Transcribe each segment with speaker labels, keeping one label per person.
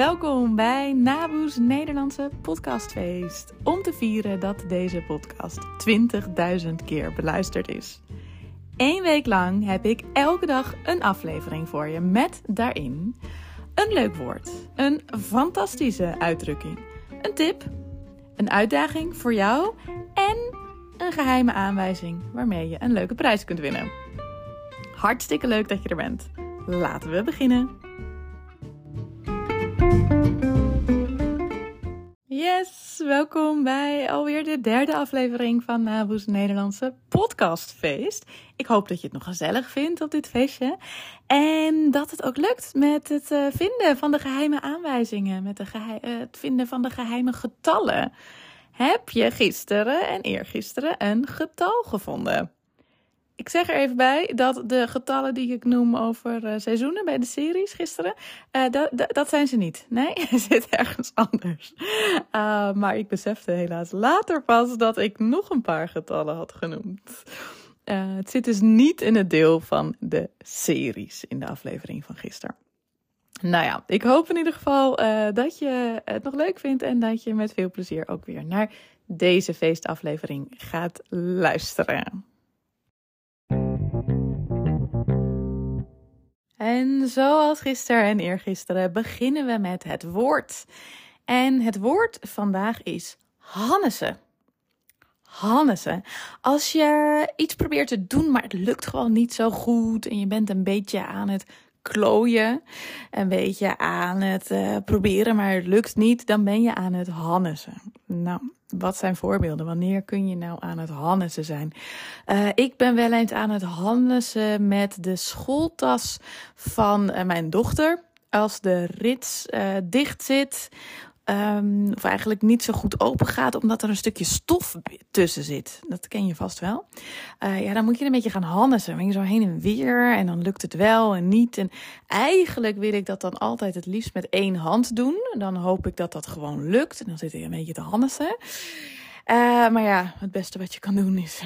Speaker 1: welkom bij Naboes Nederlandse podcastfeest. Om te vieren dat deze podcast 20.000 keer beluisterd is. Eén week lang heb ik elke dag een aflevering voor je met daarin een leuk woord, een fantastische uitdrukking, een tip, een uitdaging voor jou en een geheime aanwijzing waarmee je een leuke prijs kunt winnen. Hartstikke leuk dat je er bent. Laten we beginnen. Yes, welkom bij alweer de derde aflevering van Naboes Nederlandse podcastfeest. Ik hoop dat je het nog gezellig vindt op dit feestje. En dat het ook lukt met het eh, vinden van de geheime aanwijzingen, met eh, het vinden van de geheime getallen. Heb je gisteren en eergisteren een getal gevonden? Ik zeg er even bij dat de getallen die ik noem over uh, seizoenen bij de series gisteren, uh, dat zijn ze niet. Nee, er zit ergens anders. Uh, maar ik besefte helaas later pas dat ik nog een paar getallen had genoemd. het zit dus niet in het deel van de series in de aflevering van gisteren. Nou ja, ik hoop in ieder geval dat je het nog leuk vindt en dat je met veel plezier ook weer naar deze feestaflevering gaat luisteren. En zoals gisteren en eergisteren beginnen we met het woord. En het woord vandaag is Hannesen. Hannesen. Als je iets probeert te doen, maar het lukt gewoon niet zo goed en je bent een beetje aan het klooien, een beetje aan het uh, proberen, maar het lukt niet, dan ben je aan het Hannesen. Nou, wat zijn voorbeelden? Wanneer kun je nou aan het Hannessen zijn? Uh, ik ben wel eens aan het Hannessen met de schooltas van uh, mijn dochter. Als de rits uh, dicht zit, Um, of eigenlijk niet zo goed open gaat, omdat er een stukje stof tussen zit. Dat ken je vast wel. Uh, ja, dan moet je een beetje gaan hannissen. Dan je zo heen en weer en dan lukt het wel en niet. En eigenlijk wil ik dat dan altijd het liefst met één hand doen. Dan hoop ik dat dat gewoon lukt. En dan zit ik een beetje te hannissen. Uh, maar ja, het beste wat je kan doen is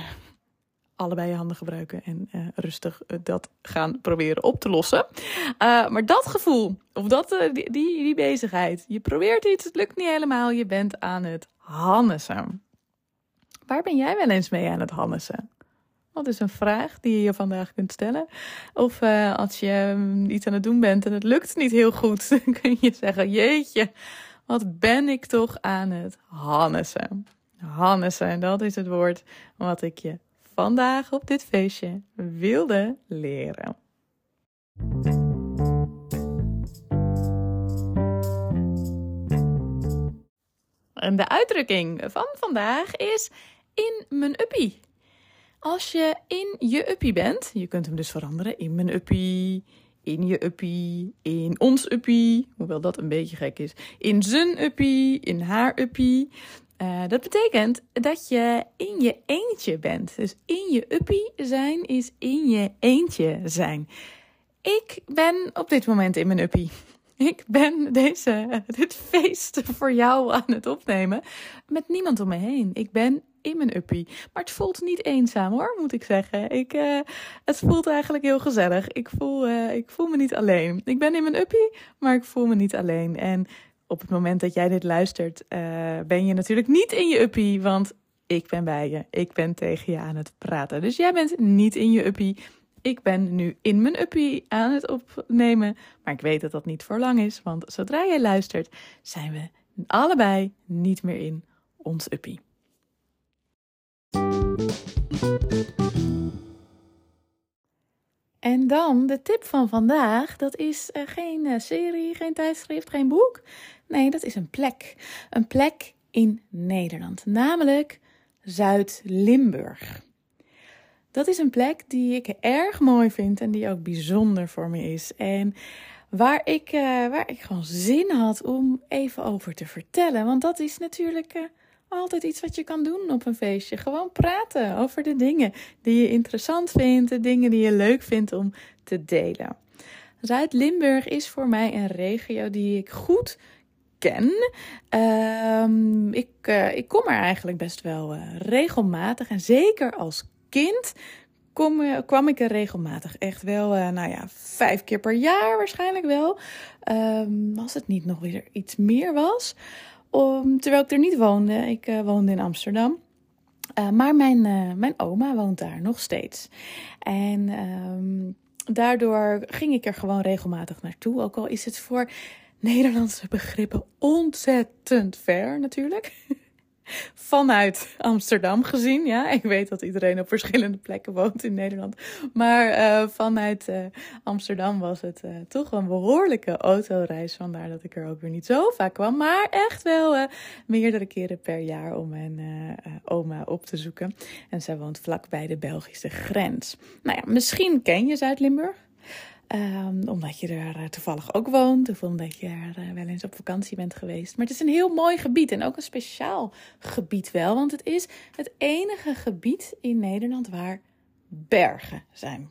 Speaker 1: allebei je handen gebruiken en uh, rustig uh, dat gaan proberen op te lossen. Uh, maar dat gevoel, of dat, die, die, die, bezigheid, je probeert iets, het lukt niet helemaal, je bent aan het hannessen. Waar ben jij wel eens mee aan het hannessen? Dat is een vraag die je je vandaag kunt stellen. Of als je um, iets aan het doen bent en het lukt niet heel goed, dan kun je zeggen: Jeetje, wat ben ik toch aan het hannessen? Hannessen, dat is het woord wat ik je vandaag op dit feestje wilde leren. En de uitdrukking van vandaag is in mijn uppie. Als je in je uppie bent, je kunt hem dus veranderen in mijn uppie, in je uppie, in ons uppie, hoewel dat een beetje gek is, in zijn uppie, in haar uppie. Uh, dat betekent dat je in je eentje bent. Dus in je uppie zijn is in je eentje zijn. Ik ben op dit moment in mijn uppie. Ik ben deze, dit feest voor jou aan het opnemen met niemand om me heen. Ik ben in mijn uppie. Maar het voelt niet eenzaam hoor, moet ik zeggen. Ik, uh, het voelt eigenlijk heel gezellig. Ik voel, uh, ik voel me niet alleen. Ik ben in mijn uppie, maar ik voel me niet alleen. En op het moment dat jij dit luistert, uh, ben je natuurlijk niet in je uppie, want ik ben bij je. Ik ben tegen je aan het praten. Dus jij bent niet in je uppie. Ik ben nu in mijn uppie aan het opnemen. Maar ik weet dat dat niet voor lang is, want zodra jij luistert, zijn we allebei niet meer in ons uppie. En dan de tip van vandaag. Dat is uh, geen uh, serie, geen tijdschrift, geen boek. Nee, dat is een plek. Een plek in Nederland, namelijk Zuid-Limburg. Dat is een plek die ik erg mooi vind en die ook bijzonder voor me is. En waar ik, uh, waar ik gewoon zin had om even over te vertellen. Want dat is natuurlijk uh, altijd iets wat je kan doen op een feestje. Gewoon praten over de dingen die je interessant vindt, de dingen die je leuk vindt om te delen. Zuid-Limburg is voor mij een regio die ik goed Um, ik, uh, ik kom er eigenlijk best wel uh, regelmatig. En zeker als kind kom, kwam ik er regelmatig. Echt wel, nou ja, vijf keer per jaar waarschijnlijk wel. Um, als het niet nog weer iets meer was. Um, terwijl ik er niet woonde. Ik woonde in Amsterdam. Maar mijn, mijn oma woont daar nog steeds. En um, daardoor ging ik er gewoon regelmatig naartoe. Ook al is het voor Nederlandse begrippen ontzettend ver natuurlijk. Vanuit Amsterdam gezien, ja. Ik weet dat iedereen op verschillende plekken woont in Nederland. Maar uh, vanuit uh, Amsterdam was het uh, toch een behoorlijke autoreis. Vandaar dat ik er ook weer niet zo vaak kwam. Maar echt wel meerdere keren per jaar om mijn oma op te zoeken. En zij woont vlak bij de Belgische grens. Nou ja, misschien ken je Zuid-Limburg. Um, omdat je er uh, toevallig ook woont of omdat je er uh, wel eens op vakantie bent geweest. Maar het is een heel mooi gebied en ook een speciaal gebied wel. Want het is het enige gebied in Nederland waar bergen zijn.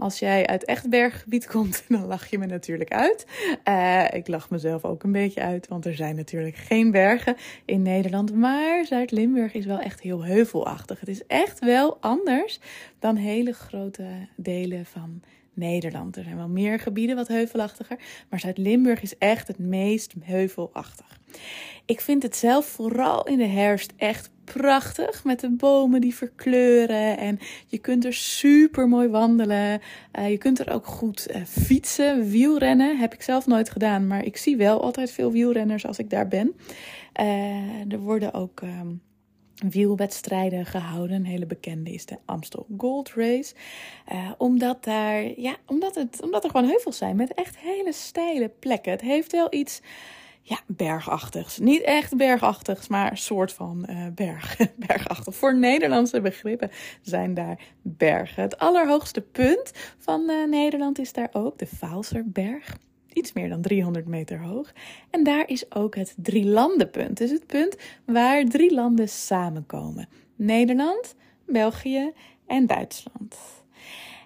Speaker 1: Als jij uit echt berggebied komt, dan lach je me natuurlijk uit. Uh, ik lach mezelf ook een beetje uit, want er zijn natuurlijk geen bergen in Nederland. Maar Zuid-Limburg is wel echt heel heuvelachtig. Het is echt wel anders dan hele grote delen van Nederland. Er zijn wel meer gebieden wat heuvelachtiger, maar Zuid-Limburg is echt het meest heuvelachtig. Ik vind het zelf vooral in de herfst echt prachtig met de bomen die verkleuren en je kunt er super mooi wandelen. Uh, je kunt er ook goed uh, fietsen, wielrennen. Heb ik zelf nooit gedaan, maar ik zie wel altijd veel wielrenners als ik daar ben. Uh, er worden ook um, wielwedstrijden gehouden. Een hele bekende is de Amstel Gold Race. Uh, omdat, daar, ja, omdat, het, omdat er gewoon heuvels zijn met echt hele steile plekken. Het heeft wel iets ja, bergachtigs. Niet echt bergachtigs, maar een soort van uh, berg, bergachtig. Voor Nederlandse begrippen zijn daar bergen. Het allerhoogste punt van uh, Nederland is daar ook de Vaalserberg iets meer dan 300 meter hoog. En daar is ook het drielandenpunt. Dus het punt waar drie landen samenkomen. Nederland, België en Duitsland.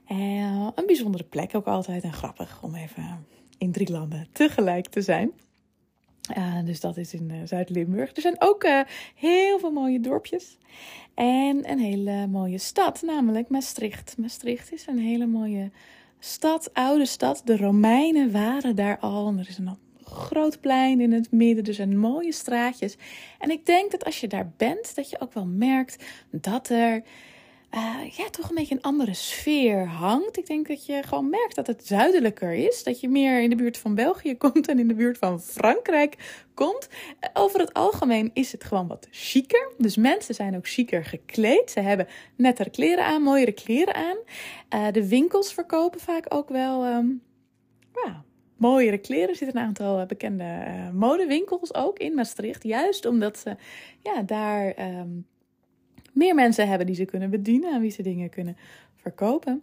Speaker 1: Uh, een bijzondere plek ook altijd en grappig om even in drie landen tegelijk te zijn. Uh, dus dat is in uh, Zuid-Limburg. Er zijn ook heel veel mooie dorpjes. En een hele mooie stad, namelijk Maastricht. Maastricht is een hele mooie stad, oude stad. De Romeinen waren daar al. Er is een groot plein in het midden. Er zijn mooie straatjes. En ik denk dat als je daar bent, dat je ook wel merkt dat er uh, ja, toch een beetje een andere sfeer hangt. Ik denk dat je gewoon merkt dat het zuidelijker is. Dat je meer in de buurt van België komt en in de buurt van Frankrijk komt. Uh, over het algemeen is het gewoon wat chiquer. Dus mensen zijn ook chiquer gekleed. Ze hebben nettere kleren aan, mooiere kleren aan. Uh, de winkels verkopen vaak ook wel ja, mooiere kleren. Er zitten een aantal bekende modewinkels ook in Maastricht. Juist omdat ze ja, daar... Um, meer mensen hebben die ze kunnen bedienen, aan wie ze dingen kunnen verkopen.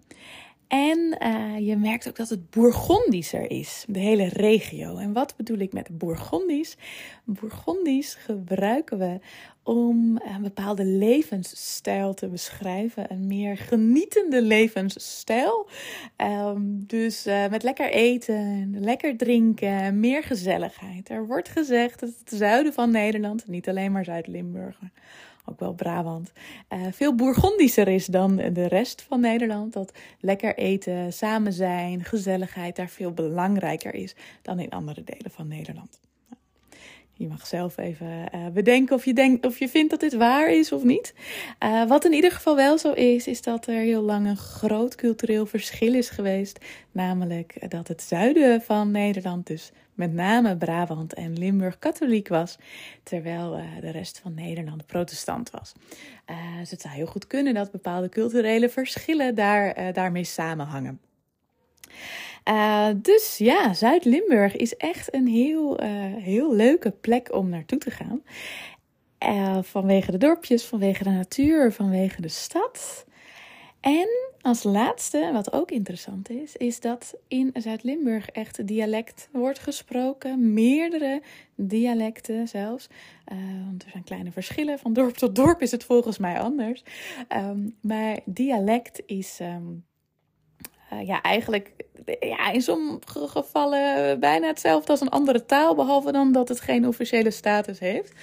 Speaker 1: En uh, je merkt ook dat het Bourgondischer is, de hele regio. En wat bedoel ik met Bourgondisch? Bourgondisch gebruiken we om een bepaalde levensstijl te beschrijven. Een meer genietende levensstijl. Um, dus uh, met lekker eten, lekker drinken, meer gezelligheid. Er wordt gezegd dat het zuiden van Nederland, niet alleen maar Zuid-Limburg, ook wel Brabant, uh, veel Bourgondischer is dan de rest van Nederland. Dat lekker eten, samen zijn, gezelligheid daar veel belangrijker is dan in andere delen van Nederland. Je mag zelf even uh, bedenken of je, denkt, of je vindt dat dit waar is of niet. Uh, wat in ieder geval wel zo is, is dat er heel lang een groot cultureel verschil is geweest. Namelijk dat het zuiden van Nederland, dus met name Brabant en Limburg, katholiek was. Terwijl uh, de rest van Nederland protestant was. dus het zou heel goed kunnen dat bepaalde culturele verschillen daar, daarmee samenhangen. Uh, dus ja, Zuid-Limburg is echt een heel, uh, heel leuke plek om naartoe te gaan. Uh, vanwege de dorpjes, vanwege de natuur, vanwege de stad. En als laatste, wat ook interessant is, is dat in Zuid-Limburg echt dialect wordt gesproken. Meerdere dialecten zelfs. want er zijn kleine verschillen. Van dorp tot dorp is het volgens mij anders. Um, maar dialect is. Um, uh, ja, eigenlijk ja, in sommige gevallen bijna hetzelfde als een andere taal, behalve dan dat het geen officiële status heeft.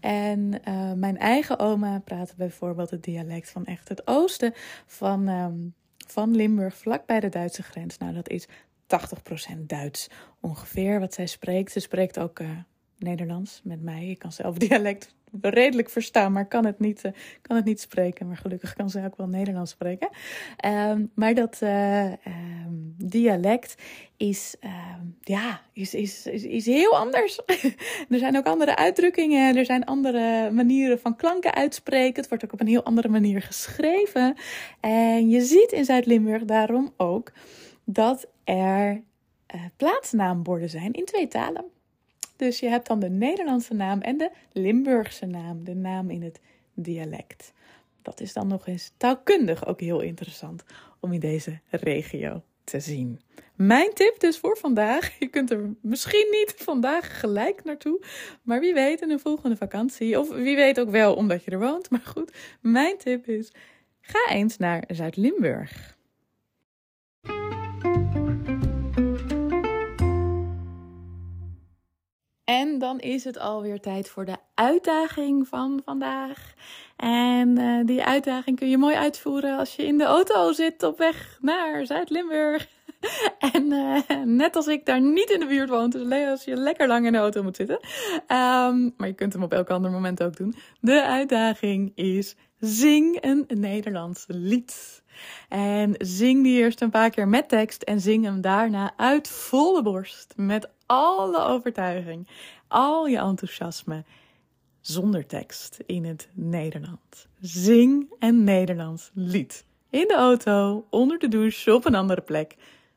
Speaker 1: En uh, mijn eigen oma praatte bijvoorbeeld het dialect van echt het oosten van, um, van Limburg, vlak bij de Duitse grens. Nou, dat is 80% Duits ongeveer wat zij spreekt. Ze spreekt ook uh, Nederlands met mij. Ik kan zelf dialect redelijk verstaan, maar kan het niet, uh, kan het niet spreken. Maar gelukkig kan ze ook wel Nederlands spreken. Um, maar dat uh, um, dialect is, um, ja, is, is, is, is heel anders. er zijn ook andere uitdrukkingen. Er zijn andere manieren van klanken uitspreken. Het wordt ook op een heel andere manier geschreven. En je ziet in Zuid-Limburg daarom ook dat er uh, plaatsnaamborden zijn in twee talen. Dus je hebt dan de Nederlandse naam en de Limburgse naam, de naam in het dialect. Dat is dan nog eens taalkundig ook heel interessant om in deze regio te zien. Mijn tip dus voor vandaag. Je kunt er misschien niet vandaag gelijk naartoe. Maar wie weet in een volgende vakantie. Of wie weet ook wel omdat je er woont. Maar goed, mijn tip is: ga eens naar Zuid-Limburg. En dan is het alweer tijd voor de uitdaging van vandaag. En uh, die uitdaging kun je mooi uitvoeren als je in de auto zit op weg naar Zuid-Limburg. en uh, net als ik daar niet in de buurt woont, dus als je lekker lang in de auto moet zitten. Um, maar je kunt hem op elk ander moment ook doen. De uitdaging is zing een Nederlands lied. En zing die eerst een paar keer met tekst en zing hem daarna uit volle borst. Met alle overtuiging, al je enthousiasme, zonder tekst in het Nederlands. Zing een Nederlands lied. In de auto, onder de douche, op een andere plek.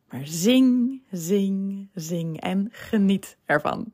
Speaker 1: Maar zing, zing, zing en geniet ervan.